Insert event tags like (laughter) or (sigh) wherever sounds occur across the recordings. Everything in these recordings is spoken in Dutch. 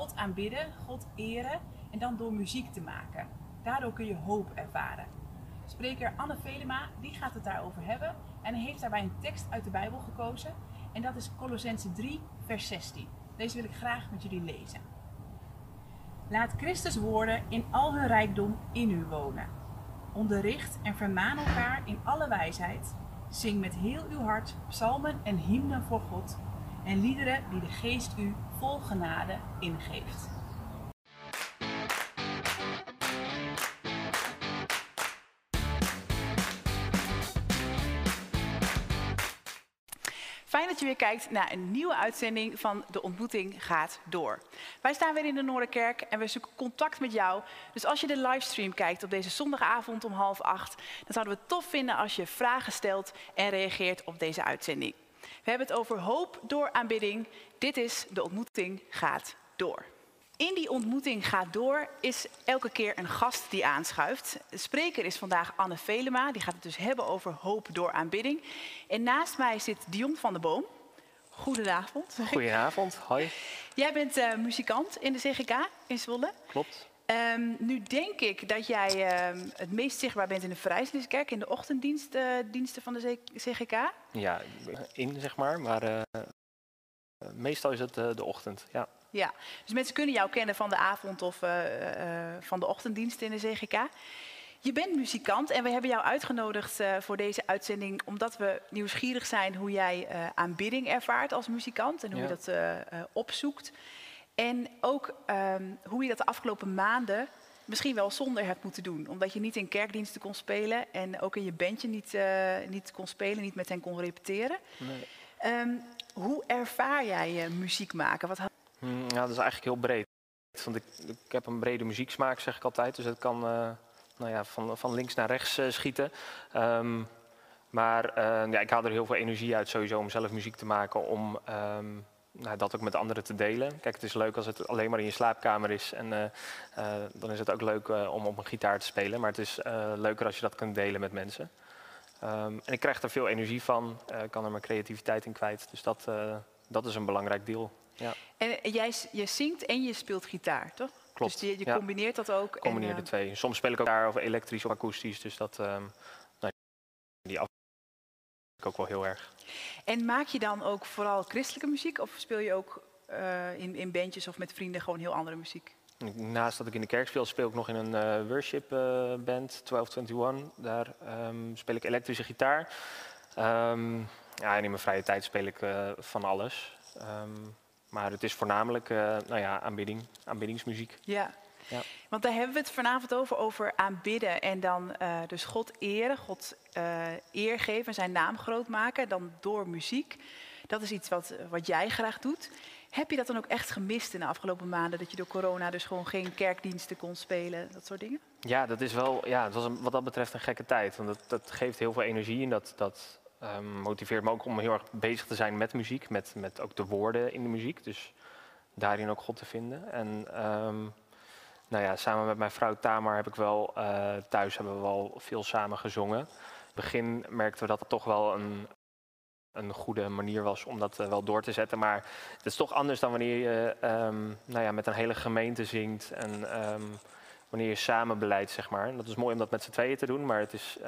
God aanbidden, God eren en dan door muziek te maken. Daardoor kun je hoop ervaren. Spreker Anne Velema die gaat het daarover hebben en heeft daarbij een tekst uit de Bijbel gekozen en dat is Colossense 3 vers 16. Deze wil ik graag met jullie lezen. Laat Christus woorden in al hun rijkdom in u wonen. Onderricht en vermaan elkaar in alle wijsheid. Zing met heel uw hart psalmen en hymnen voor God en liederen die de geest u vol genade ingeeft. Fijn dat je weer kijkt naar een nieuwe uitzending van De Ontmoeting gaat door. Wij staan weer in de Noorderkerk en we zoeken contact met jou. Dus als je de livestream kijkt op deze zondagavond om half acht, dan zouden we het tof vinden als je vragen stelt en reageert op deze uitzending. We hebben het over hoop door aanbidding. Dit is De Ontmoeting gaat door. In die ontmoeting gaat door is elke keer een gast die aanschuift. De spreker is vandaag Anne Velema. Die gaat het dus hebben over hoop door aanbidding. En naast mij zit Dion van der Boom. Goedenavond. Goedenavond, hoi. Jij bent uh, muzikant in de CGK in Zwolle. Klopt. Um, nu denk ik dat jij um, het meest zichtbaar bent in de Vrijslingskerk, in de ochtenddiensten uh, van de CGK. Ja, in zeg maar, maar uh, meestal is het de ochtend, ja. Ja, dus mensen kunnen jou kennen van de avond of van de ochtenddienst in de CGK. Je bent muzikant en we hebben jou uitgenodigd voor deze uitzending omdat we nieuwsgierig zijn hoe jij aanbidding ervaart als muzikant en hoe ja. je dat opzoekt. En ook um, hoe je dat de afgelopen maanden misschien wel zonder hebt moeten doen. Omdat je niet in kerkdiensten kon spelen en ook in je bandje niet, niet kon spelen, niet met hen kon repeteren. Nee. Um, hoe ervaar jij muziek maken? Wat Hmm, ja, dat is eigenlijk heel breed. Want ik, ik, heb een brede muzieksmaak, zeg ik altijd. Dus het kan uh, nou ja, van, van links naar rechts uh, schieten. Um, maar ja, ik haal er heel veel energie uit sowieso om zelf muziek te maken. Om um, nou, dat ook met anderen te delen. Kijk, het is leuk als het alleen maar in je slaapkamer is. En dan is het ook leuk om op een gitaar te spelen. Maar het is leuker als je dat kunt delen met mensen. Um, en ik krijg er veel energie van. Ik kan er mijn creativiteit in kwijt. Dus dat, dat is een belangrijk deel. Ja. En jij je zingt en je speelt gitaar, toch? Klopt. Dus je, je combineert dat ook. Ik combineer en, de twee. Soms speel ik ook daar over elektrisch of akoestisch. Dus dat, um, nou, die af ook wel heel erg. En maak je dan ook vooral christelijke muziek? Of speel je ook uh, in, in bandjes of met vrienden gewoon heel andere muziek? Naast dat ik in de kerk speel, speel ik nog in een uh, worship uh, band, 1221. Daar um, speel ik elektrische gitaar. Um, ja, en in mijn vrije tijd speel ik van alles. Um, maar het is voornamelijk uh, nou ja, aanbidding, aanbiddingsmuziek. Ja. Ja. want daar hebben we het vanavond over, over aanbidden. En dan uh, dus God eren, God uh, eer geven, zijn naam groot maken. Dan door muziek. Dat is iets wat, wat jij graag doet. Heb je dat dan ook echt gemist in de afgelopen maanden? Dat je door corona dus gewoon geen kerkdiensten kon spelen, dat soort dingen? Ja, dat is wel, ja, het was een, wat dat betreft een gekke tijd. Want dat, dat geeft heel veel energie en dat, dat Um, motiveert me ook om heel erg bezig te zijn met muziek, met, met ook de woorden in de muziek. Dus daarin ook God te vinden. En um, nou ja, samen met mijn vrouw Tamar heb ik wel, uh, thuis hebben we wel veel samen gezongen. In het begin merkten we dat het toch wel een, een goede manier was om dat uh, wel door te zetten. Maar het is toch anders dan wanneer je um, nou ja, met een hele gemeente zingt en wanneer je samen beleidt, zeg maar. Dat is mooi om dat met z'n tweeën te doen, maar het is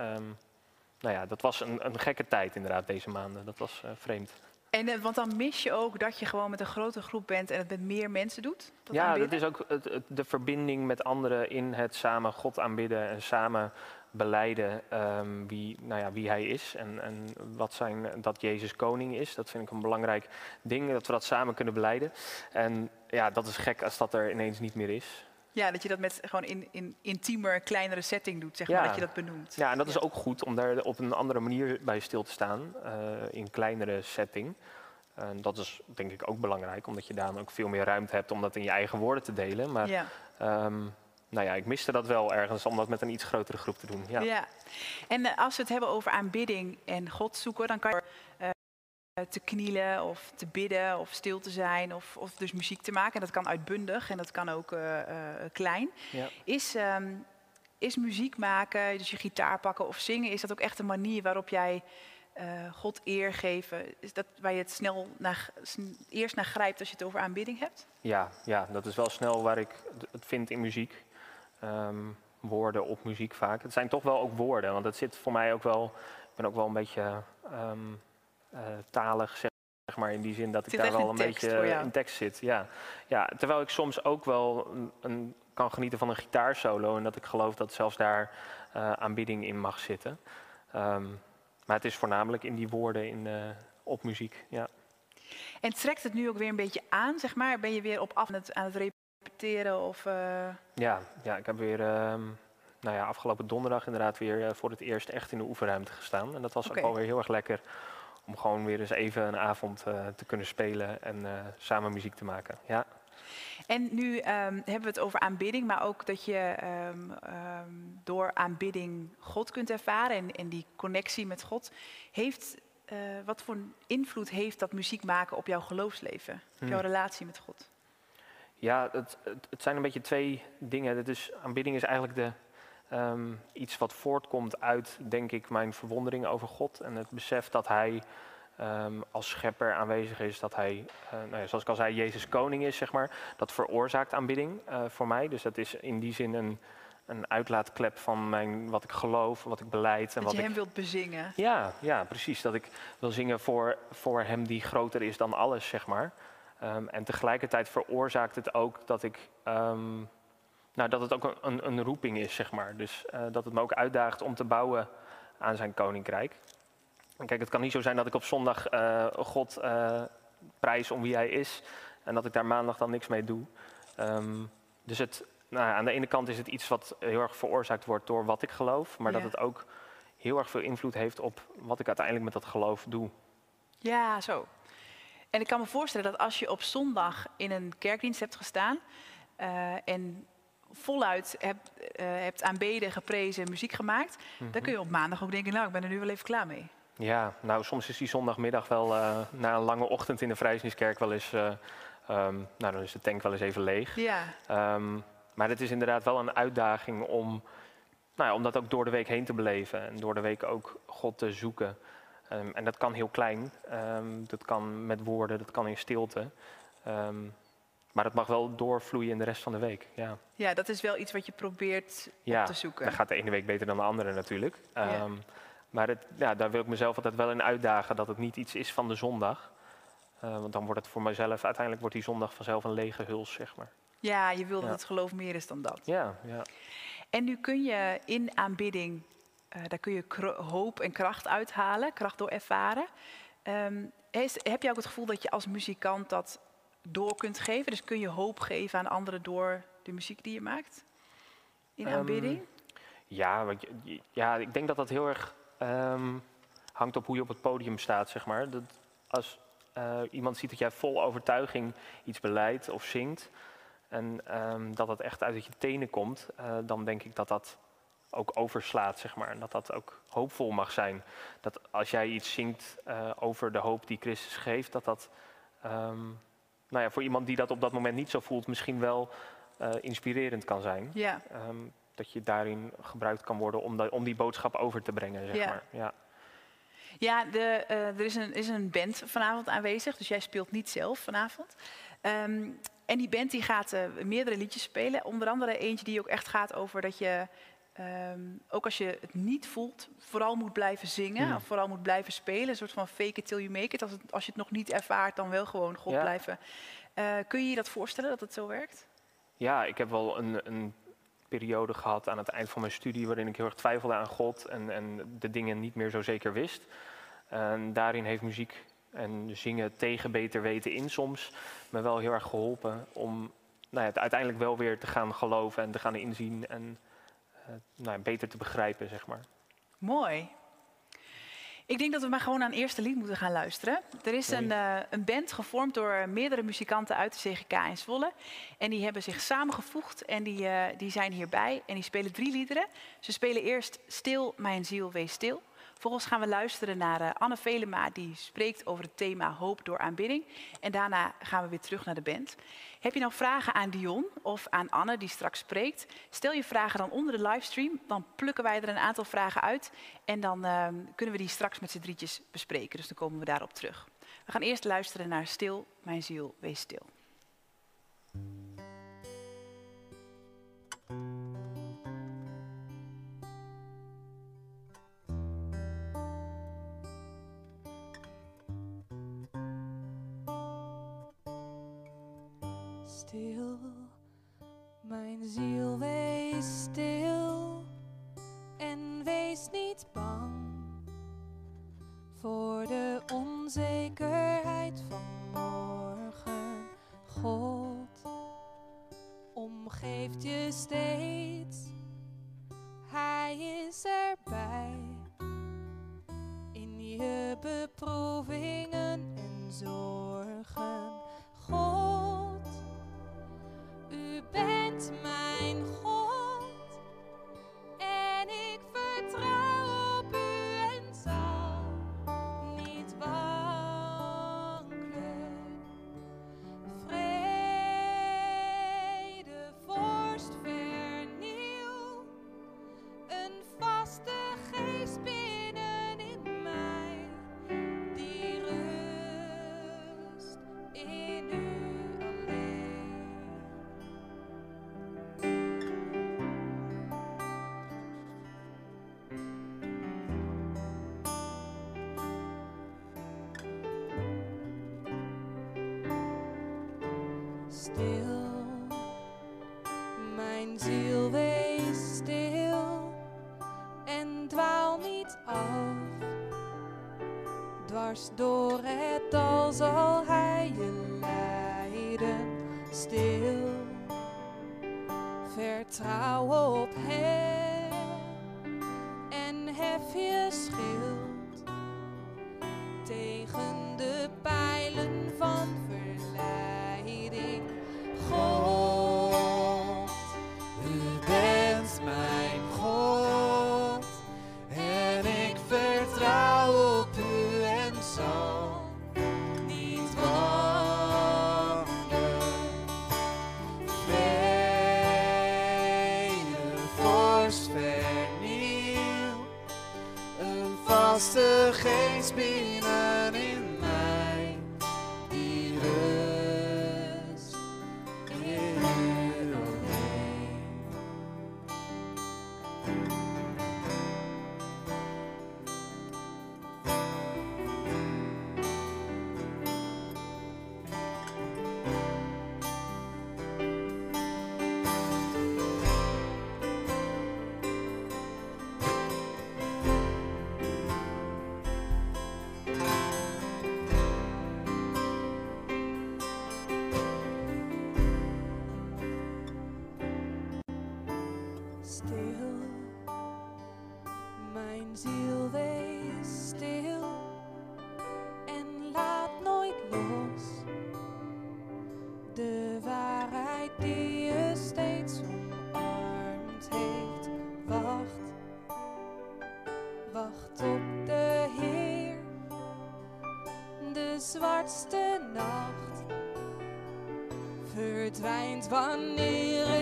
nou ja, dat was een, een gekke tijd inderdaad deze maanden. Dat was uh, vreemd. En uh, want dan mis je ook dat je gewoon met een grote groep bent en het met meer mensen doet? Dat ja, aanbidden? dat is ook het, het, de verbinding met anderen in het samen God aanbidden en samen beleiden um, wie, nou ja, wie hij is en, en wat zijn, dat Jezus koning is. Dat vind ik een belangrijk ding, dat we dat samen kunnen beleiden. En ja, dat is gek als dat er ineens niet meer is. Ja, dat je dat met gewoon in, in intiemer, kleinere setting doet, zeg maar, dat je dat benoemt. Ja, en dat is ook goed om daar op een andere manier bij stil te staan, uh, in kleinere setting. En dat is denk ik ook belangrijk, omdat je daar ook veel meer ruimte hebt om dat in je eigen woorden te delen. Maar ja. Um, nou ja, ik miste dat wel ergens om dat met een iets grotere groep te doen. Ja. ja. En uh, als we het hebben over aanbidding en God zoeken, dan kan je te knielen of te bidden of stil te zijn of, of dus muziek te maken. En dat kan uitbundig en dat kan ook uh, uh, klein. Ja. Is, um, is muziek maken, dus je gitaar pakken of zingen, is dat ook echt een manier waarop jij eh, God eer geven. Is dat waar je het snel naar, eerst naar grijpt als je het over aanbidding hebt? Ja, ja dat is wel snel waar ik het vind in muziek. Ehm, woorden op muziek vaak. Het zijn toch wel ook woorden, want het zit voor mij ook wel. Ik ben ook wel een beetje um, talig, zeg maar, in die zin dat ik daar wel een beetje in tekst zit. Ja. Ja, terwijl ik soms ook wel een, een, kan genieten van een gitaarsolo en dat ik geloof dat zelfs daar uh, aanbidding in mag zitten. Ehm, maar het is voornamelijk in die woorden in, uh, op muziek. Ja. En trekt het nu ook weer een beetje aan, zeg maar? Ben je weer op af aan het, aan het repeteren? Of, uh... ja, ja, ik heb weer um, nou ja, afgelopen donderdag inderdaad weer voor het eerst echt in de oefenruimte gestaan. En dat was okay. ook alweer heel erg lekker om gewoon weer eens even een avond uh, te kunnen spelen en samen muziek te maken. Ja. En nu um, hebben we het over aanbidding, maar ook dat je um, um, door aanbidding God kunt ervaren en, en die connectie met God. Heeft, uh, wat voor invloed heeft dat muziek maken op jouw geloofsleven, op jouw hmm. relatie met God? Ja, het, het, het, zijn een beetje twee dingen. Dus aanbidding is eigenlijk de, iets wat voortkomt uit, denk ik, mijn verwondering over God en het besef dat Hij Ehm, als schepper aanwezig is, dat hij, uh, nou ja, zoals ik al zei, Jezus koning is, zeg maar. Dat veroorzaakt aanbidding uh, voor mij. Dus dat is in die zin een, een uitlaatklep van mijn, wat ik geloof, wat ik beleid. En dat wat je hem wilt bezingen. Ja, ja, precies. Dat ik wil zingen voor, voor hem die groter is dan alles, zeg maar. Um, en tegelijkertijd veroorzaakt het ook dat ik... Um, nou, dat het ook een, een, roeping is, zeg maar. Dus uh, dat het me ook uitdaagt om te bouwen aan zijn koninkrijk. Kijk, het kan niet zo zijn dat ik op zondag uh, God uh, prijs om wie hij is en dat ik daar maandag dan niks mee doe. Um, dus het, nou, aan de ene kant is het iets wat heel erg veroorzaakt wordt door wat ik geloof, maar dat het ook heel erg veel invloed heeft op wat ik uiteindelijk met dat geloof doe. Ja, zo. En ik kan me voorstellen dat als je op zondag in een kerkdienst hebt gestaan uh, en voluit hebt, hebt aanbeden, geprezen, muziek gemaakt, dan kun mhm. je op maandag ook denken, nou, ik ben er nu wel even klaar mee. Ja, nou soms is die zondagmiddag wel uh, na een lange ochtend in de Vrijzinskerk wel eens, uh, um, nou dan is de tank wel eens even leeg. Ja. Um, maar het is inderdaad wel een uitdaging om, nou ja, om dat ook door de week heen te beleven en door de week ook God te zoeken. Um, en dat kan heel klein, dat kan met woorden, dat kan in stilte. Maar het mag wel doorvloeien in de rest van de week. Ja, ja dat is wel iets wat je probeert ja, te zoeken. Ja, dat gaat de ene week beter dan de andere natuurlijk. Ja. Maar het, ja, daar wil ik mezelf altijd wel in uitdagen dat het niet iets is van de zondag. Uh, want dan wordt het voor mijzelf, uiteindelijk wordt die zondag vanzelf een lege huls, zeg maar. Ja, je wil dat het geloof meer is dan dat. Ja, ja. En nu kun je in aanbidding, uh, daar kun je hoop en kracht uithalen, kracht door ervaren. Um, heb je ook het gevoel dat je als muzikant dat door kunt geven? Dus kun je hoop geven aan anderen door de muziek die je maakt? In ehm, aanbidding? ja, want, ja, ik denk dat dat heel erg um, hangt op hoe je op het podium staat, zeg maar. Dat als uh, iemand ziet dat jij vol overtuiging iets beleidt of zingt, en um, dat dat echt uit je tenen komt, uh, dan denk ik dat dat ook overslaat, zeg maar. En dat dat ook hoopvol mag zijn. Dat als jij iets zingt uh, over de hoop die Christus geeft, dat dat um, nou ja, voor iemand die dat op dat moment niet zo voelt, misschien wel inspirerend kan zijn. Ja dat je daarin gebruikt kan worden om, om die boodschap over te brengen, zeg ja. maar. Ja. Ja, de, uh, er is een, is een band vanavond aanwezig, dus jij speelt niet zelf vanavond. Um, en die band die gaat uh, meerdere liedjes spelen. Onder andere eentje die ook echt gaat over dat je, um, ook als je het niet voelt, vooral moet blijven zingen. Ja. Of vooral moet blijven spelen. Een soort van fake it till you make it. Als, het, als je het nog niet ervaart, dan wel gewoon God ja. blijven. Uh, kun je je dat voorstellen, dat het zo werkt? Ja, ik heb wel een, een periode gehad aan het eind van mijn studie waarin ik heel erg twijfelde aan God en, en de dingen niet meer zo zeker wist. En daarin heeft muziek en zingen tegen beter weten in soms me wel heel erg geholpen om nou ja, het uiteindelijk wel weer te gaan geloven en te gaan inzien en nou ja, beter te begrijpen, zeg maar. Mooi. Ik denk dat we maar gewoon aan eerste lied moeten gaan luisteren. Er is een, uh, een, band gevormd door meerdere muzikanten uit de CGK in Zwolle. En die hebben zich samengevoegd en die, uh, die zijn hierbij. En die spelen drie liederen. Ze spelen eerst Stil, mijn ziel, wees stil. Vervolgens gaan we luisteren naar uh, Anne Velema, die spreekt over het thema hoop door aanbidding. En daarna gaan we weer terug naar de band. Heb je nou vragen aan Dion of aan Anne, die straks spreekt? Stel je vragen dan onder de livestream, dan plukken wij er een aantal vragen uit. En dan uh, kunnen we die straks met z'n drietjes bespreken, dus dan komen we daarop terug. We gaan eerst luisteren naar Stil, mijn ziel, wees. Stil, mijn ziel, wees stil en wees niet bang voor de onzekerheid van morgen. God omgeeft je steeds, Door het dal zal hij je leiden. Stil, vertrouw op hem en hef je schild tegen die je steeds omarmd heeft. Wacht, wacht op de Heer, de zwartste nacht verdwijnt wanneer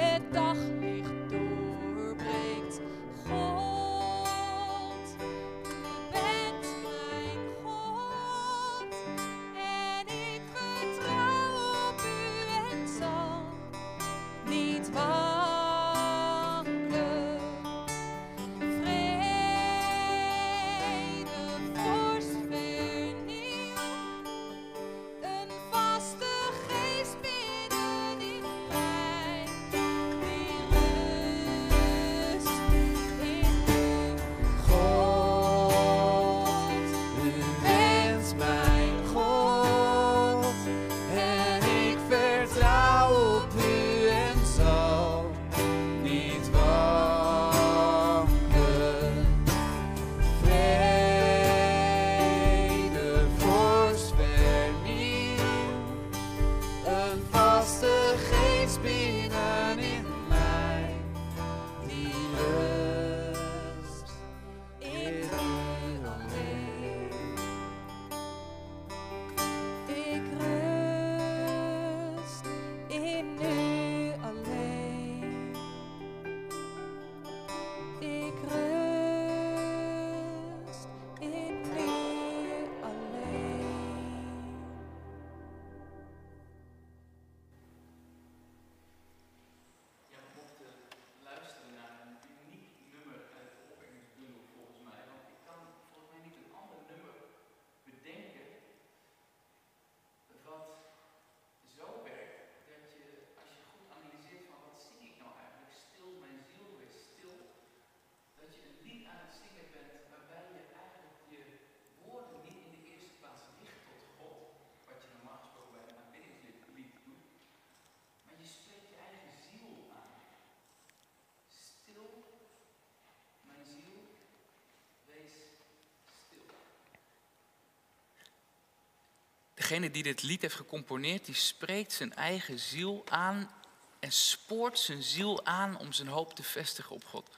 degene die dit lied heeft gecomponeerd, die spreekt zijn eigen ziel aan en spoort zijn ziel aan om zijn hoop te vestigen op God.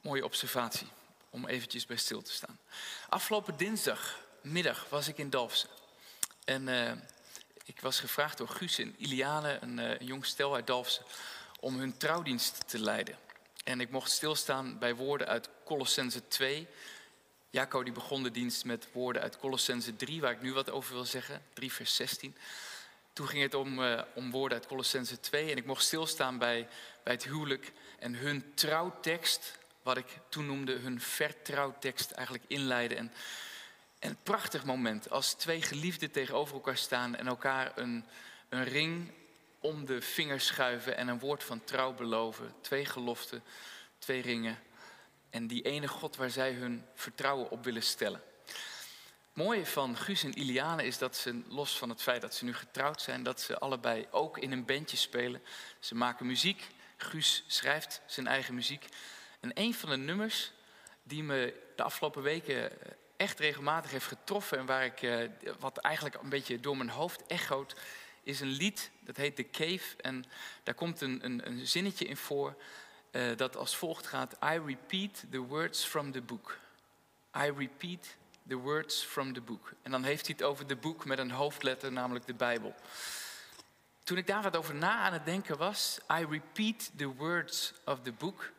Mooie observatie, om eventjes bij stil te staan. Afgelopen dinsdagmiddag was ik in Dalfsen. En eh, ik was gevraagd door Guus en Iliane, een, eh, een jong stel uit Dalfsen, om hun trouwdienst te leiden. En ik mocht stilstaan bij woorden uit Colossense 2. Jaco die begon de dienst met woorden uit Colossense 3, waar ik nu wat over wil zeggen, 3 vers 16. Toen ging het om, eh, om woorden uit Colossense 2 en ik mocht stilstaan bij, bij het huwelijk en hun trouwtekst, wat ik toen noemde hun vertrouwtekst, eigenlijk inleiden. En, en een prachtig moment als twee geliefden tegenover elkaar staan en elkaar een, een ring om de vingers schuiven en een woord van trouw beloven. Twee geloften, twee ringen en die ene God waar zij hun vertrouwen op willen stellen. Het mooie van Guus en Iliane is dat ze, los van het feit dat ze nu getrouwd zijn, dat ze allebei ook in een bandje spelen. Ze maken muziek. Guus schrijft zijn eigen muziek. En een van de nummers die me de afgelopen weken eh, echt regelmatig heeft getroffen en waar ik, eh, wat eigenlijk een beetje door mijn hoofd echoot, is een lied dat heet The Cave. En daar komt een, een, een zinnetje in voor eh, dat als volgt gaat: I repeat the words from the book. I repeat the words from the book. En dan heeft hij het over de boek met een hoofdletter, namelijk de Bijbel. Toen ik daar wat over na aan het denken was, I repeat the words of the book.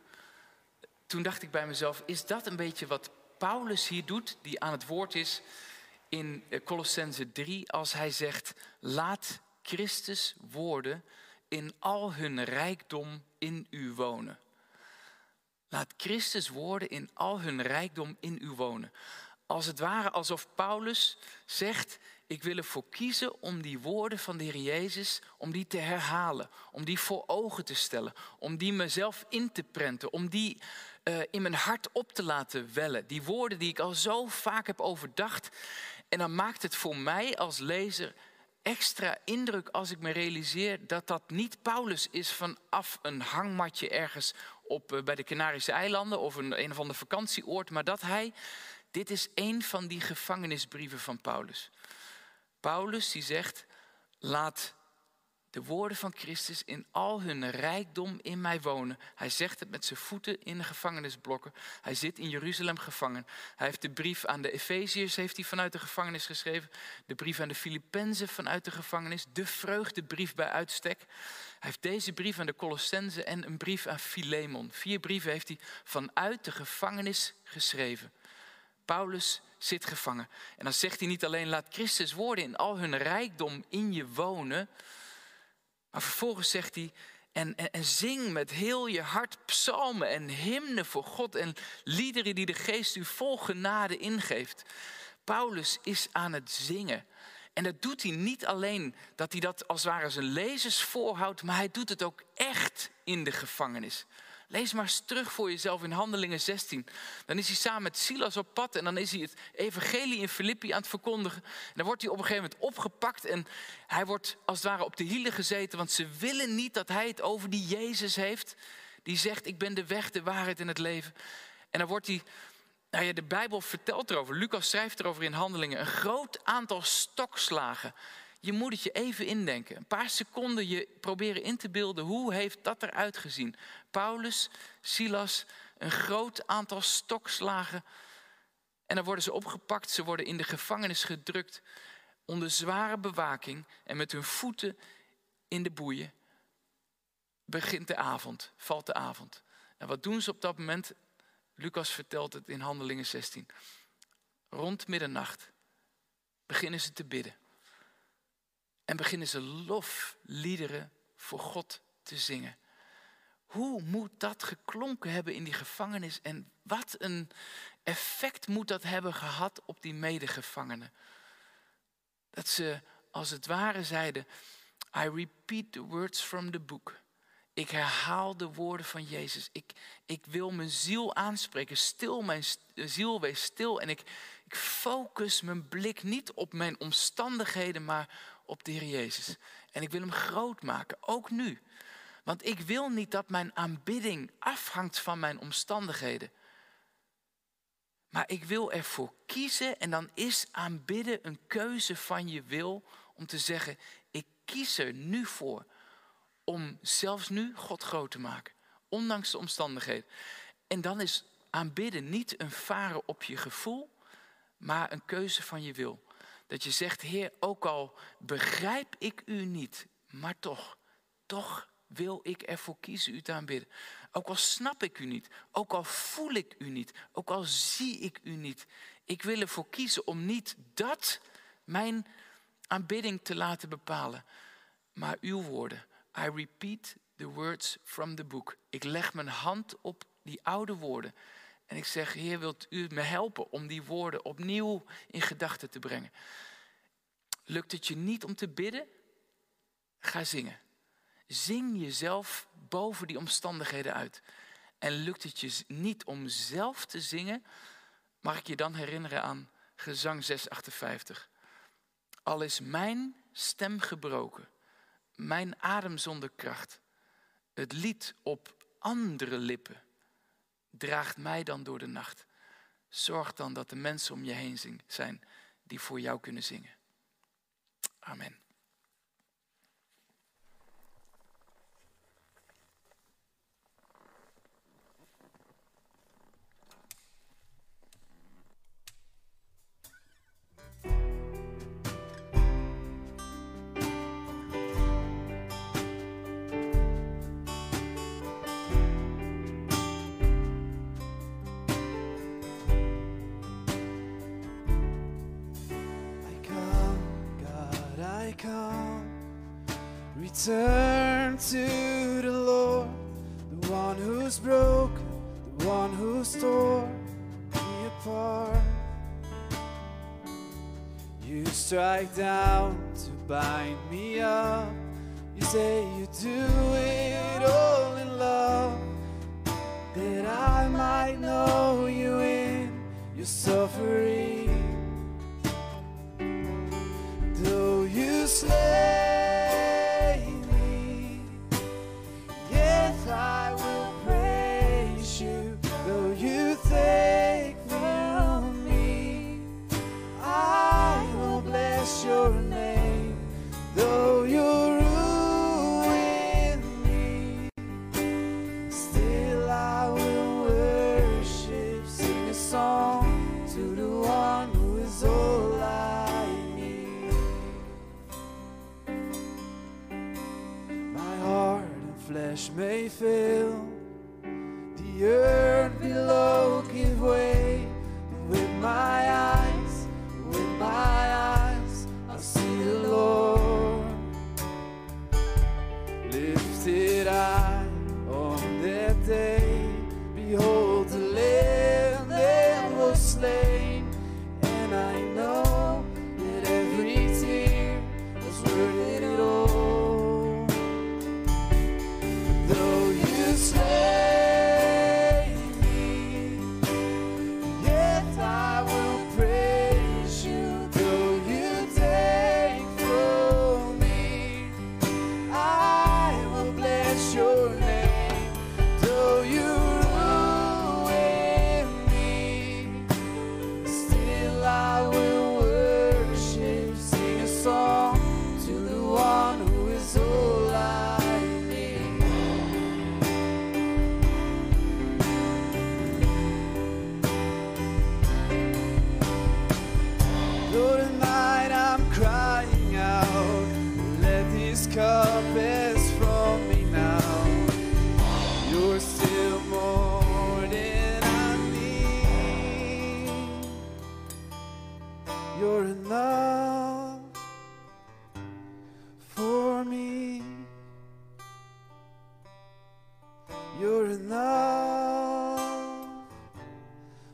Toen dacht ik bij mezelf, is dat een beetje wat Paulus hier doet, die aan het woord is in eh, Colossense 3, als hij zegt, laat Christus woorden in al hun rijkdom in u wonen. Laat Christus woorden in al hun rijkdom in u wonen. Als het ware alsof Paulus zegt, ik wil ervoor kiezen om die woorden van de Heer Jezus, om die te herhalen, om die voor ogen te stellen, om die mezelf in te prenten, om die uh, in mijn hart op te laten wellen. Die woorden die ik al zo vaak heb overdacht. En dan maakt het voor mij als lezer extra indruk als ik me realiseer dat dat niet Paulus is vanaf een hangmatje ergens op, uh, bij de Canarische eilanden of een, een of ander vakantieoord, maar dat hij, dit is een van die gevangenisbrieven van Paulus. Paulus die zegt, laat de woorden van Christus in al hun rijkdom in mij wonen. Hij zegt het met zijn voeten in de gevangenisblokken. Hij zit in Jeruzalem gevangen. Hij heeft de brief aan de Efeziërs heeft hij vanuit de gevangenis geschreven. De brief aan de Filippenzen vanuit de gevangenis. De vreugdebrief bij uitstek. Hij heeft deze brief aan de Colossense en een brief aan Philemon. Vier brieven heeft hij vanuit de gevangenis geschreven. Paulus zit gevangen. En dan zegt hij niet alleen laat Christus woorden in al hun rijkdom in je wonen. Maar vervolgens zegt hij, en, en, zing met heel je hart psalmen en hymnen voor God en liederen die de geest u vol genade ingeeft. Paulus is aan het zingen. En dat doet hij niet alleen dat hij dat als het ware zijn lezers voorhoudt, maar hij doet het ook echt in de gevangenis. Lees maar eens terug voor jezelf in Handelingen 16. Dan is hij samen met Silas op pad en dan is hij het evangelie in Filippi aan het verkondigen. En dan wordt hij op een gegeven moment opgepakt en hij wordt als het ware op de hielen gezeten, want ze willen niet dat hij het over die Jezus heeft. Die zegt, ik ben de weg, de waarheid en het leven. En dan wordt hij, nou ja, de Bijbel vertelt erover, Lucas schrijft erover in Handelingen, een groot aantal stokslagen je moet het je even indenken. Een paar seconden je proberen in te beelden hoe heeft dat eruit gezien. Paulus, Silas, een groot aantal stokslagen. En dan worden ze opgepakt, ze worden in de gevangenis gedrukt onder zware bewaking en met hun voeten in de boeien. Begint de avond, valt de avond. En wat doen ze op dat moment? Lucas vertelt het in Handelingen 16. Rond middernacht beginnen ze te bidden. En beginnen ze lofliederen voor God te zingen. Hoe moet dat geklonken hebben in die gevangenis en wat een effect moet dat hebben gehad op die medegevangenen? Dat ze als het ware zeiden: I repeat the words from the book. Ik herhaal de woorden van Jezus. Ik, ik wil mijn ziel aanspreken. Stil, mijn ziel, wees stil. En ik, ik focus mijn blik niet op mijn omstandigheden, maar op de Heer Jezus. En ik wil hem groot maken, ook nu. Want ik wil niet dat mijn aanbidding afhangt van mijn omstandigheden. Maar ik wil ervoor kiezen en dan is aanbidden een keuze van je wil om te zeggen, ik kies er nu voor om zelfs nu God groot te maken, ondanks de omstandigheden. En dan is aanbidden niet een varen op je gevoel, maar een keuze van je wil. Dat je zegt, Heer, ook al begrijp ik u niet, maar toch, toch wil ik ervoor kiezen u te aanbidden. Ook al snap ik u niet, ook al voel ik u niet, ook al zie ik u niet. Ik wil ervoor kiezen om niet dat mijn aanbidding te laten bepalen, maar uw woorden. I repeat the words from the book. Ik leg mijn hand op die oude woorden. En ik zeg, Heer, wilt u me helpen om die woorden opnieuw in gedachten te brengen? Lukt het je niet om te bidden? Ga zingen. Zing jezelf boven die omstandigheden uit. En lukt het je niet om zelf te zingen, mag ik je dan herinneren aan gezang 658. Al is mijn stem gebroken, mijn adem zonder kracht, het lied op andere lippen draagt mij dan door de nacht. Zorg dan dat de mensen om je heen zijn die voor jou kunnen zingen. Amen. Return to the Lord, the one who's broken, the one who's torn me apart. You strike down to bind me up. You say you do it all in love, that I might know you in your suffering.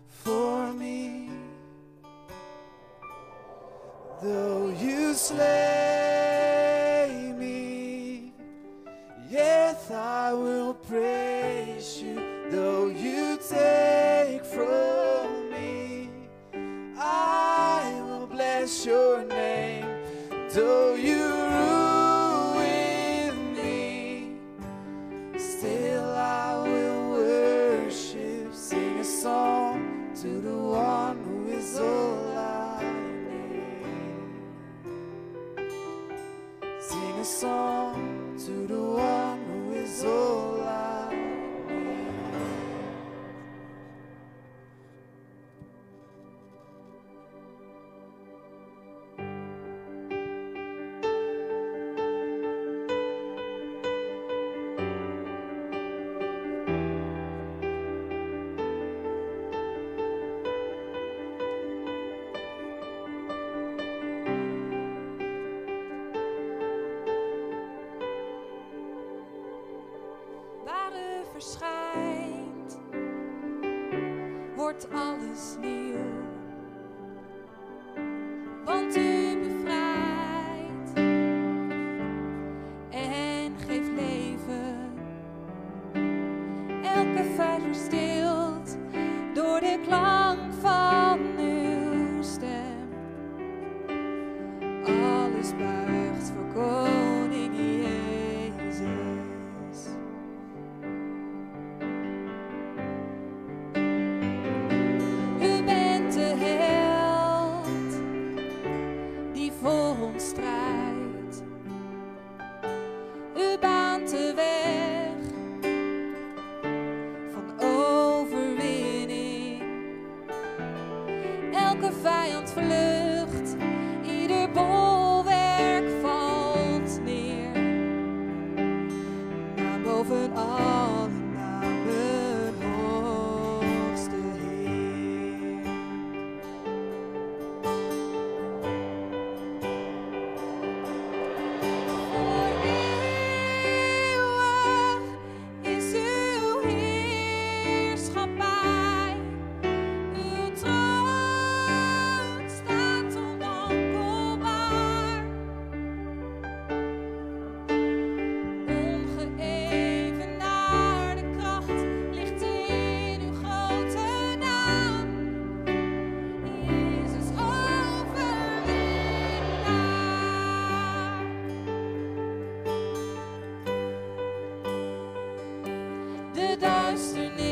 For me. Though you slay Vuist verstilt door de klank Christ in me.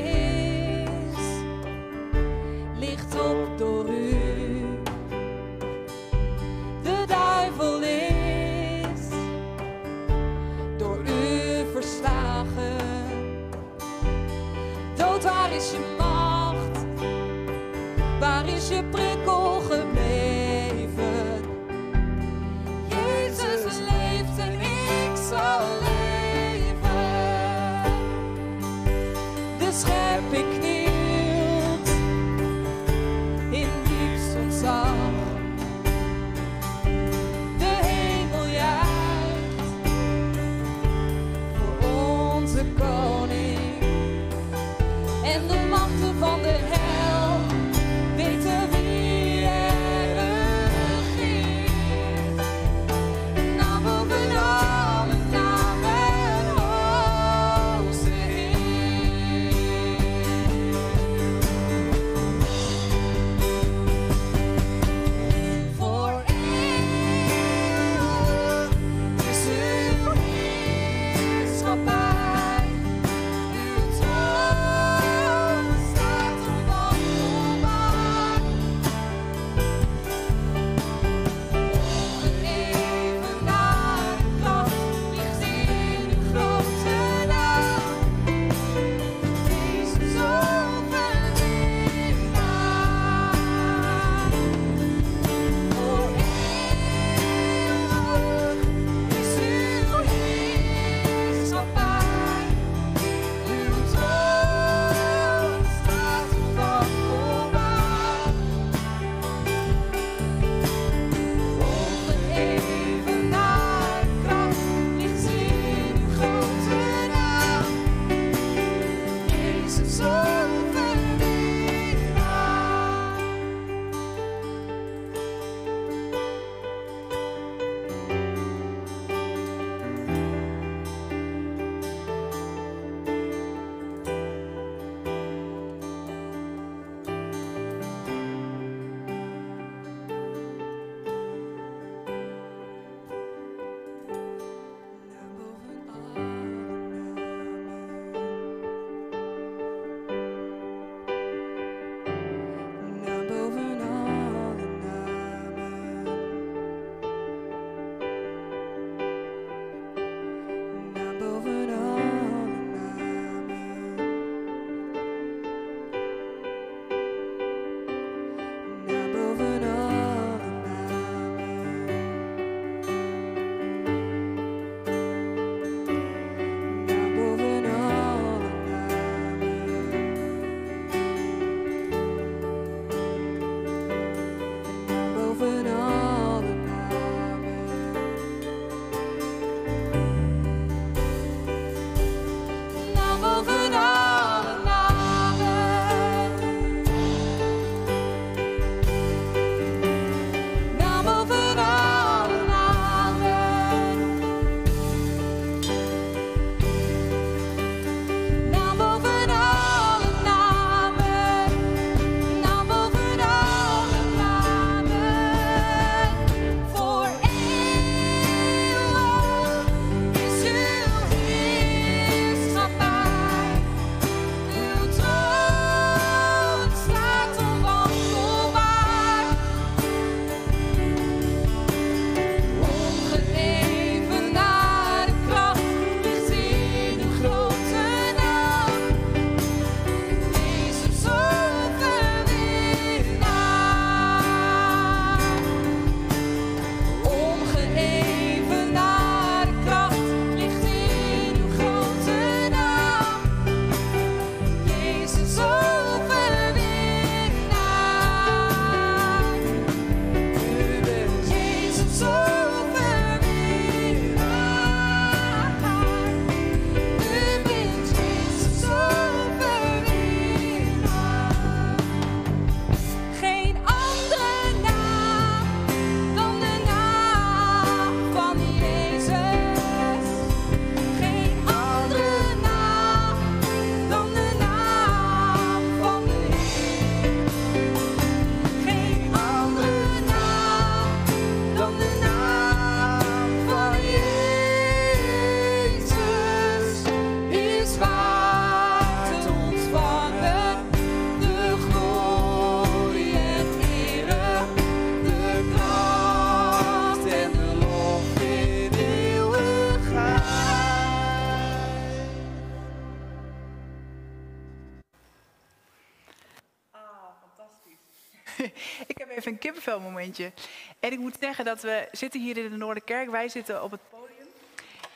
Ik moet zeggen dat we zitten hier in de Noorderkerk. Wij zitten op het podium.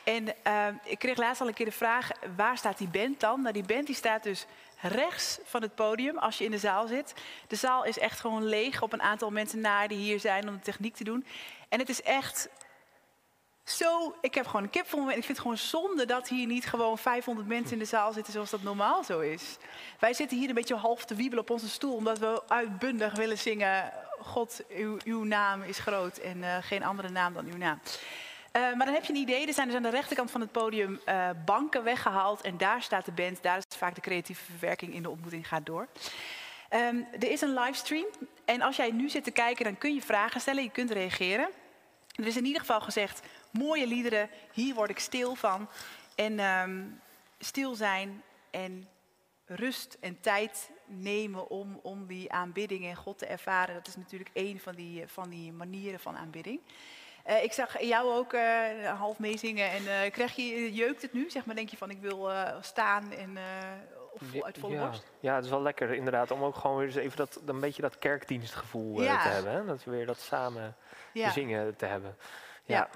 En eh, ik kreeg laatst al een keer de vraag, waar staat die band dan? Nou, die band die staat dus rechts van het podium als je in de zaal zit. De zaal is echt gewoon leeg op een aantal mensen na die hier zijn om de techniek te doen. En het is echt zo, ik heb gewoon een kip voor me. En ik vind het gewoon zonde dat hier niet gewoon 500 mensen in de zaal zitten zoals dat normaal zo is. Wij zitten hier een beetje half te wiebelen op onze stoel, omdat we uitbundig willen zingen: God, uw, uw naam is groot en uh, geen andere naam dan uw naam. Uh, maar dan heb je een idee. Er zijn dus aan de rechterkant van het podium uh, banken weggehaald. En daar staat de band. Daar is vaak de creatieve verwerking in de ontmoeting gaat door. Um, er is een livestream. En als jij nu zit te kijken, dan kun je vragen stellen. Je kunt reageren. Er is in ieder geval gezegd, mooie liederen, hier word ik stil van. En um, stil zijn en rust en tijd nemen om, om die aanbidding en God te ervaren. Dat is natuurlijk een van die, van die manieren van aanbidding. Uh, ik zag jou ook uh, half meezingen en krijg je, jeukt het nu? Zeg maar, denk je van ik wil staan en of vol, uit volle ja. borst? Ja, het is wel lekker inderdaad om ook gewoon weer eens even dat, een beetje dat kerkdienstgevoel Ja. te hebben. Hè? Dat we weer dat samen Ja. zingen te hebben. Ja. Ja.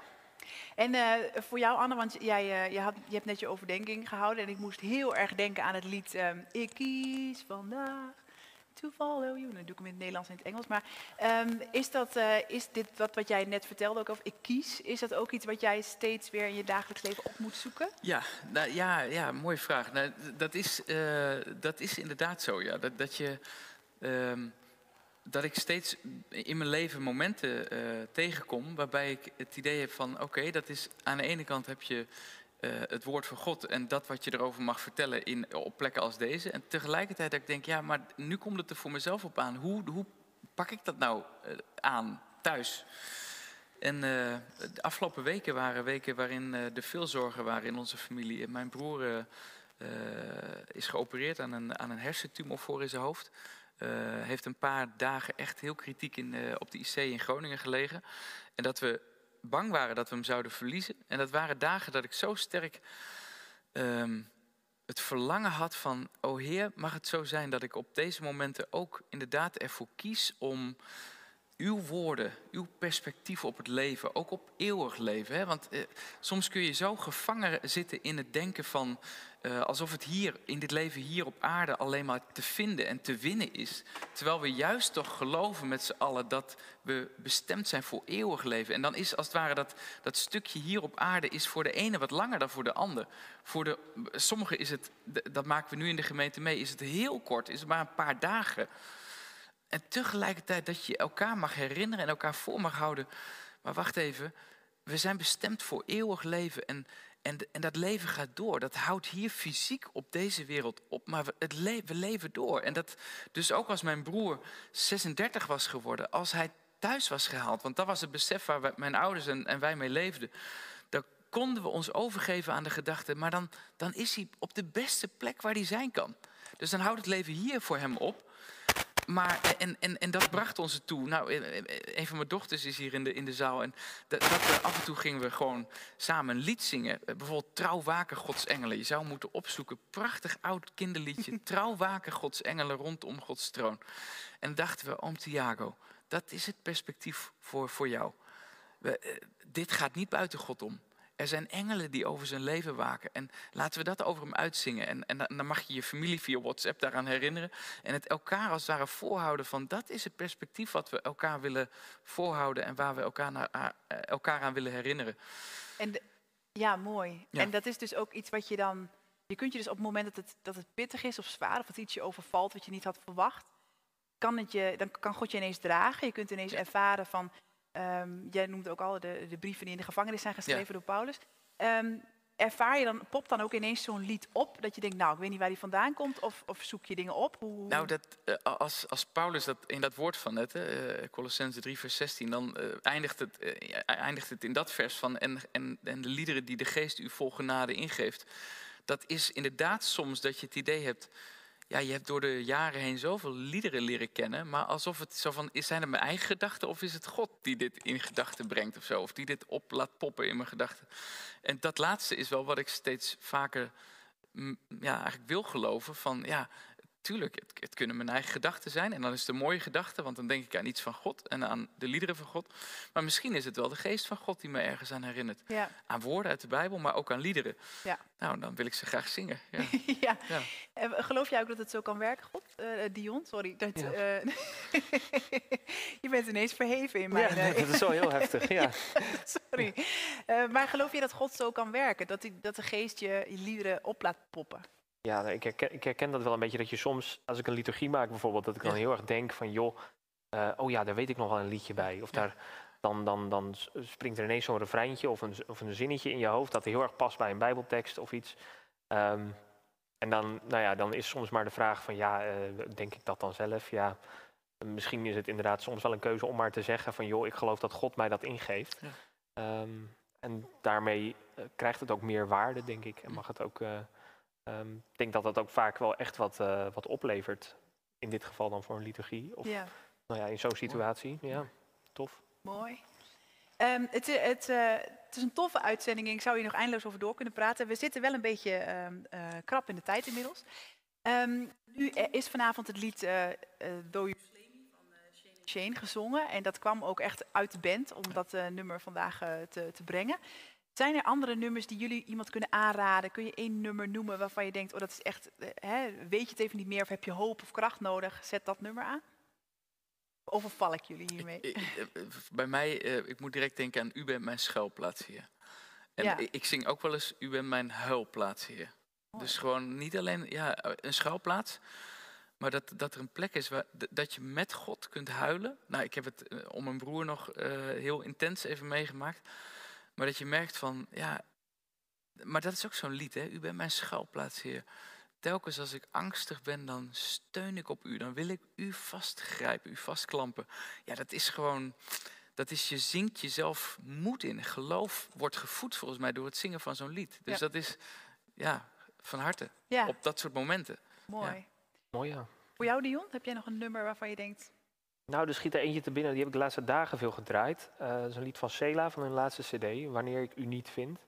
En eh, voor jou, Anne, want jij, eh, je, had, je hebt net je overdenking gehouden. En ik moest heel erg denken aan het lied ehm, Ik kies vandaag to follow you. Nou, doe ik hem in het Nederlands en in het Engels. Maar ehm, is, dat, eh, is dit wat, wat jij net vertelde ook over ik kies? Is dat ook iets wat jij steeds weer in je dagelijks leven op moet zoeken? Ja, nou, ja, ja, mooie vraag. Nou, dat, is, eh, dat is inderdaad zo, ja. Dat, dat, je, ehm, dat ik steeds in mijn leven momenten eh, tegenkom waarbij ik het idee heb van... oké, dat is aan de ene kant heb je eh, het woord van God en dat wat je erover mag vertellen in, op plekken als deze. En tegelijkertijd dat ik denk, ja, maar nu komt het er voor mezelf op aan. Hoe, hoe pak ik dat nou eh, aan thuis? En eh, de afgelopen weken waren weken waarin er veel zorgen waren in onze familie. Mijn broer is geopereerd aan een, aan een hersentumor voor in zijn hoofd. Eh, heeft een paar dagen echt heel kritiek in, op de IC in Groningen gelegen. En dat we bang waren dat we hem zouden verliezen. En dat waren dagen dat ik zo sterk ehm, het verlangen had van... O Heer, mag het zo zijn dat ik op deze momenten ook inderdaad ervoor kies om uw woorden, uw perspectief op het leven, ook op eeuwig leven. Hè? Want eh, soms kun je zo gevangen zitten in het denken van eh, alsof het hier in dit leven hier op aarde alleen maar te vinden en te winnen is. Terwijl we juist toch geloven met z'n allen dat we bestemd zijn voor eeuwig leven. En dan is als het ware dat, dat stukje hier op aarde is voor de ene wat langer dan voor de ander. Voor de, sommigen is het, dat maken we nu in de gemeente mee, is het heel kort, is het maar een paar dagen. En tegelijkertijd dat je elkaar mag herinneren en elkaar voor mag houden. Maar wacht even, we zijn bestemd voor eeuwig leven. En, en, en dat leven gaat door. Dat houdt hier fysiek op deze wereld op. Maar we, we leven door. En dat, dus ook als mijn broer 36 was geworden, als hij thuis was gehaald. Want dat was het besef waar mijn ouders en, en wij mee leefden. Dan konden we ons overgeven aan de gedachte. Maar dan, dan is hij op de beste plek waar hij zijn kan. Dus dan houdt het leven hier voor hem op. Maar, en, en, en dat bracht ons ertoe. Nou, eh, eh, een van mijn dochters is hier in de, in de zaal. En dat, dat af en toe gingen we gewoon samen een lied zingen. Eh, Bijvoorbeeld Trouw waken Gods engelen. Je zou moeten opzoeken. Prachtig oud kinderliedje. (laughs) Trouw waken Gods engelen rondom Gods troon. En dachten we, oom Tiago, dat is het perspectief voor, voor jou. We, eh, dit gaat niet buiten God om. Er zijn engelen die over zijn leven waken. En laten we dat over hem uitzingen. En, en dan mag je je familie via WhatsApp daaraan herinneren. En het elkaar als het ware voorhouden van dat is het perspectief wat we elkaar willen voorhouden. En waar we elkaar, naar, eh, elkaar aan willen herinneren. En de- ja, mooi. Ja. En dat is dus ook iets wat je dan... Je kunt je dus op het moment dat het, dat het pittig is of zwaar... of dat iets je overvalt wat je niet had verwacht... Kan het je, dan kan God je ineens dragen. Je kunt ineens Ja. ervaren van... ehm, jij noemt ook al de, de brieven die in de gevangenis zijn geschreven door Paulus. Ehm, ervaar je dan, popt dan ook ineens zo'n lied op... dat je denkt, nou, ik weet niet waar die vandaan komt... of, of zoek je dingen op? Hoe, Nou, dat, eh, als, als Paulus dat in dat woord van net, eh Colossense 3, vers 16, dan eh, eindigt, het, eindigt het in dat vers van en, en, en de liederen die de geest u vol genade ingeeft. Dat is inderdaad soms dat je het idee hebt, ja, je hebt door de jaren heen zoveel liederen leren kennen, maar alsof het zo van, is- zijn het mijn eigen gedachten of is het God die dit in gedachten brengt of zo, of die dit op laat poppen in mijn gedachten. En dat laatste is wel wat ik steeds vaker mm, ja, eigenlijk wil geloven van, ja, tuurlijk, het, het kunnen mijn eigen gedachten zijn. En dan is het een mooie gedachte, want dan denk ik aan iets van God en aan de liederen van God. Maar misschien is het wel de geest van God die me ergens aan herinnert. Ja. Aan woorden uit de Bijbel, maar ook aan liederen. Ja. Nou, dan wil ik ze graag zingen. Ja. (laughs) ja. Ja. En geloof jij ook dat het zo kan werken, God? Eh, eh, Dion, sorry. Dat, Ja. eh, (laughs) je bent ineens verheven in Ja, mijn... nee, eh, dat is wel heel heftig. (laughs) Ja. sorry. Eh, maar geloof je dat God zo kan werken? Dat, die, dat de geest je, je liederen op laat poppen? Ja, ik herken, ik herken dat wel een beetje. Dat je soms, als ik een liturgie maak bijvoorbeeld, dat ik dan heel erg denk van, joh, eh, oh ja, daar weet ik nog wel een liedje bij. Of daar, dan, dan, dan springt er ineens zo'n refreintje of een, of een zinnetje in je hoofd dat heel erg past bij een bijbeltekst of iets. Ehm, en dan, nou ja, dan is soms maar de vraag van, ja, eh, denk ik dat dan zelf? Ja, misschien is het inderdaad soms wel een keuze om maar te zeggen van, joh, ik geloof dat God mij dat ingeeft. Ja. Ehm, en daarmee eh, krijgt het ook meer waarde, denk ik. En mag het ook... Ehm, ik denk dat dat ook vaak wel echt wat, eh, wat oplevert. In dit geval dan voor een liturgie. Of Ja, nou ja, in zo'n situatie. Ja, tof. mooi. Ehm, het, i- het, eh, het is een toffe uitzending. Ik zou hier nog eindeloos over door kunnen praten. We zitten wel een beetje ehm, eh, krap in de tijd inmiddels. Nu eh, is vanavond het lied eh eh, Though You van eh, Shane Shane gezongen. En dat kwam ook echt uit de band om dat eh, nummer vandaag eh, te, te brengen. Zijn er andere nummers die jullie iemand kunnen aanraden? Kun je één nummer noemen waarvan je denkt, oh dat is echt, eh, hè, weet je het even niet meer of heb je hoop of kracht nodig? Zet dat nummer aan. Of overval ik jullie hiermee? Ik- ik- eh, bij mij, eh, ik moet direct denken aan U bent mijn schuilplaats hier. En Ja. ik, zing ook wel eens U bent mijn huilplaats hier. Dus gewoon niet alleen ja, een schuilplaats, maar dat, dat er een plek is waar, dat je met God kunt huilen. Nou, ik heb het eh, om mijn broer nog eh, heel intens even meegemaakt. Maar dat je merkt van, ja, maar dat is ook zo'n lied, hè? U bent mijn schuilplaats hier. Telkens als ik angstig ben, dan steun ik op u. Dan wil ik u vastgrijpen, u vastklampen. Ja, dat is gewoon, dat is, je zingt jezelf moed in. Geloof wordt gevoed volgens mij door het zingen van zo'n lied. Dus Ja. dat is, ja, van harte. Ja, Op dat soort momenten. mooi. Mooi ja. Voor jou Dion, heb jij nog een nummer waarvan je denkt, Nou, er schiet er eentje te binnen. Die heb ik de laatste dagen veel gedraaid. Eh, dat is een lied van Sela van hun laatste cd. Wanneer ik u niet vind.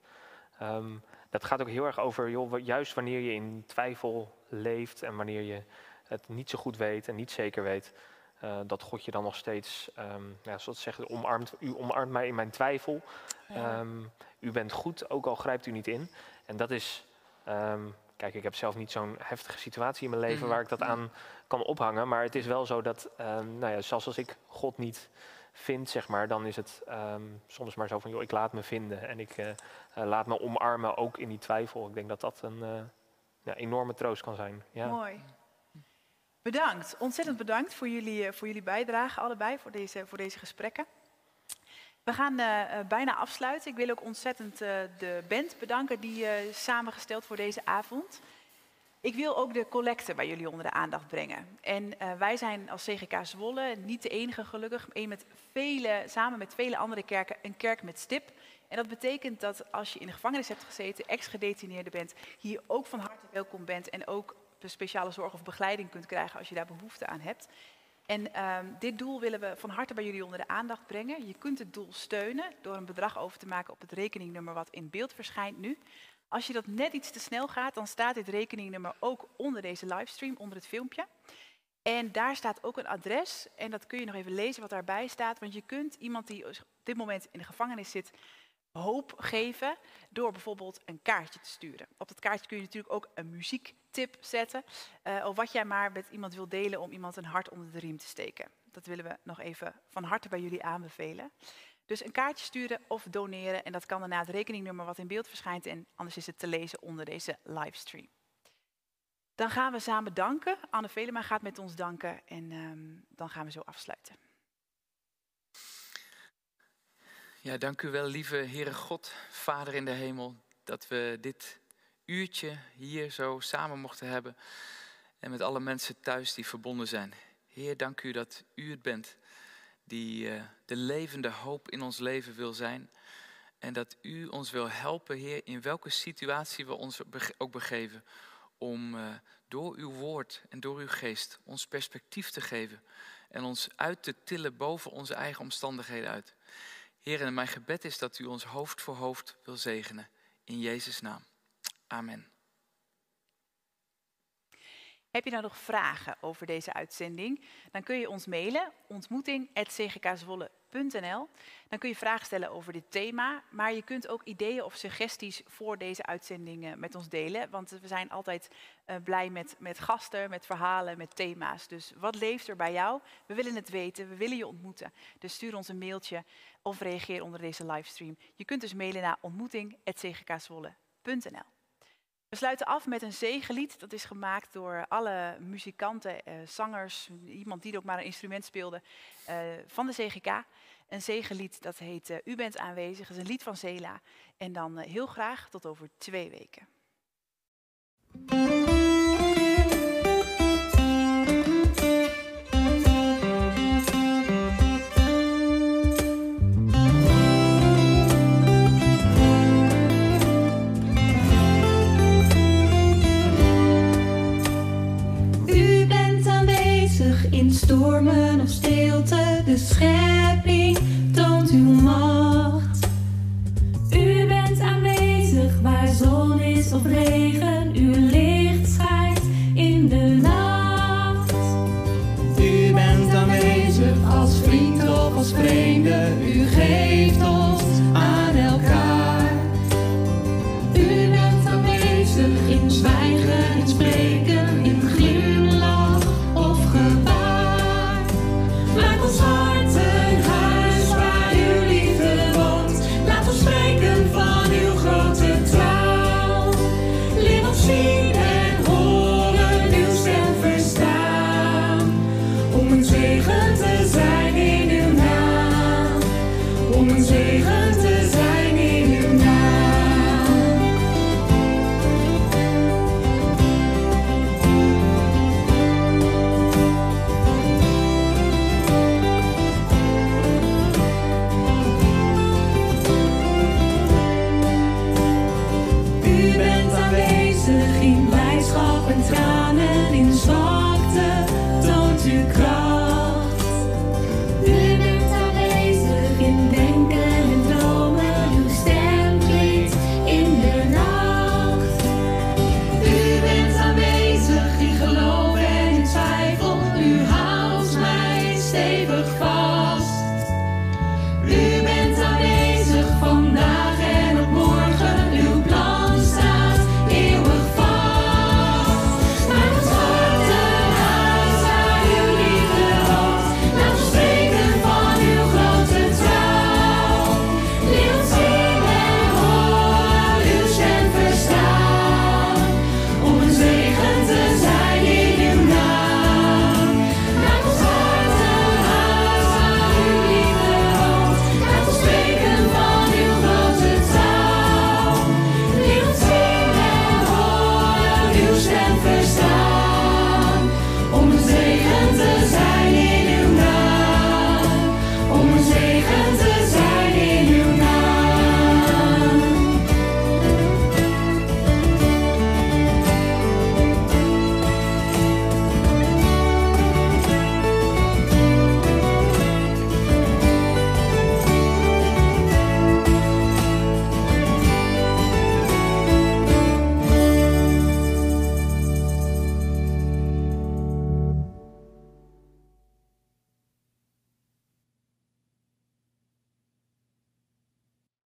Ehm, dat gaat ook heel erg over, joh, juist wanneer je in twijfel leeft. En wanneer je het niet zo goed weet en niet zeker weet. eh, dat God je dan nog steeds, ehm ja, zoals ze zeggen, omarmt. U omarmt mij in mijn twijfel. Ehm, u bent goed, ook al grijpt u niet in. En dat is. Kijk, ik heb zelf niet zo'n heftige situatie in mijn leven Mhm. waar ik dat aan kan ophangen. Maar het is wel zo dat, ehm, nou ja, zelfs als ik God niet vind, zeg maar, dan is het ehm, soms maar zo van, joh, ik laat me vinden. En ik eh, eh, laat me omarmen, ook in die twijfel. Ik denk dat dat een eh, ja, enorme troost kan zijn. Ja. Mooi. Bedankt, ontzettend bedankt voor jullie, voor jullie bijdrage allebei, voor deze, voor deze gesprekken. We gaan eh, eh, bijna afsluiten. Ik wil ook ontzettend eh, de band bedanken die is samengesteld voor deze avond. Ik wil ook de collecte bij jullie onder de aandacht brengen. En wij zijn als CGK Zwolle niet de enige gelukkig, een met vele, samen met vele andere kerken een kerk met stip. En dat betekent dat als je in de gevangenis hebt gezeten, ex-gedetineerde bent, hier ook van harte welkom bent en ook speciale zorg of begeleiding kunt krijgen als je daar behoefte aan hebt. En ehm, dit doel willen we van harte bij jullie onder de aandacht brengen. Je kunt het doel steunen door een bedrag over te maken op het rekeningnummer wat in beeld verschijnt nu. Als je dat net iets te snel gaat, dan staat dit rekeningnummer ook onder deze livestream, onder het filmpje. En daar staat ook een adres en dat kun je nog even lezen wat daarbij staat. Want je kunt iemand die op dit moment in de gevangenis zit hoop geven door bijvoorbeeld een kaartje te sturen. Op dat kaartje kun je natuurlijk ook een muziektip zetten. eh, of wat jij maar met iemand wil delen om iemand een hart onder de riem te steken. Dat willen we nog even van harte bij jullie aanbevelen. Dus een kaartje sturen of doneren. En dat kan daarna het rekeningnummer wat in beeld verschijnt. En anders is het te lezen onder deze livestream. Dan gaan we samen danken. Anne Velema gaat met ons danken. En ehm, dan gaan we zo afsluiten. Ja, dank u wel, lieve Heere God, Vader in de hemel, dat we dit uurtje hier zo samen mochten hebben en met alle mensen thuis die verbonden zijn. Heer, dank u dat u het bent die eh, de levende hoop in ons leven wil zijn en dat u ons wil helpen, Heer, in welke situatie we ons ook begeven, om eh, door uw woord en door uw geest ons perspectief te geven en ons uit te tillen boven onze eigen omstandigheden uit. Heer, en mijn gebed is dat u ons hoofd voor hoofd wil zegenen. In Jezus' naam. Amen. Heb je nou nog vragen over deze uitzending? Dan kun je ons mailen, ontmoeting.cgkzwolle.nl. Dan kun je vragen stellen over dit thema, maar je kunt ook ideeën of suggesties voor deze uitzending met ons delen. Want we zijn altijd uh, blij met, met gasten, met verhalen, met thema's. Dus wat leeft er bij jou? We willen het weten, we willen je ontmoeten. Dus stuur ons een mailtje of reageer onder deze livestream. Je kunt dus mailen naar ontmoeting.cgkzwolle.nl. We sluiten af met een zegenlied. Dat is gemaakt door alle muzikanten, eh, zangers, iemand die ook maar een instrument speelde, uh, van de CGK. Een zegenlied dat heet uh, U bent aanwezig. Dat is een lied van Zela. En dan heel graag tot over twee weken.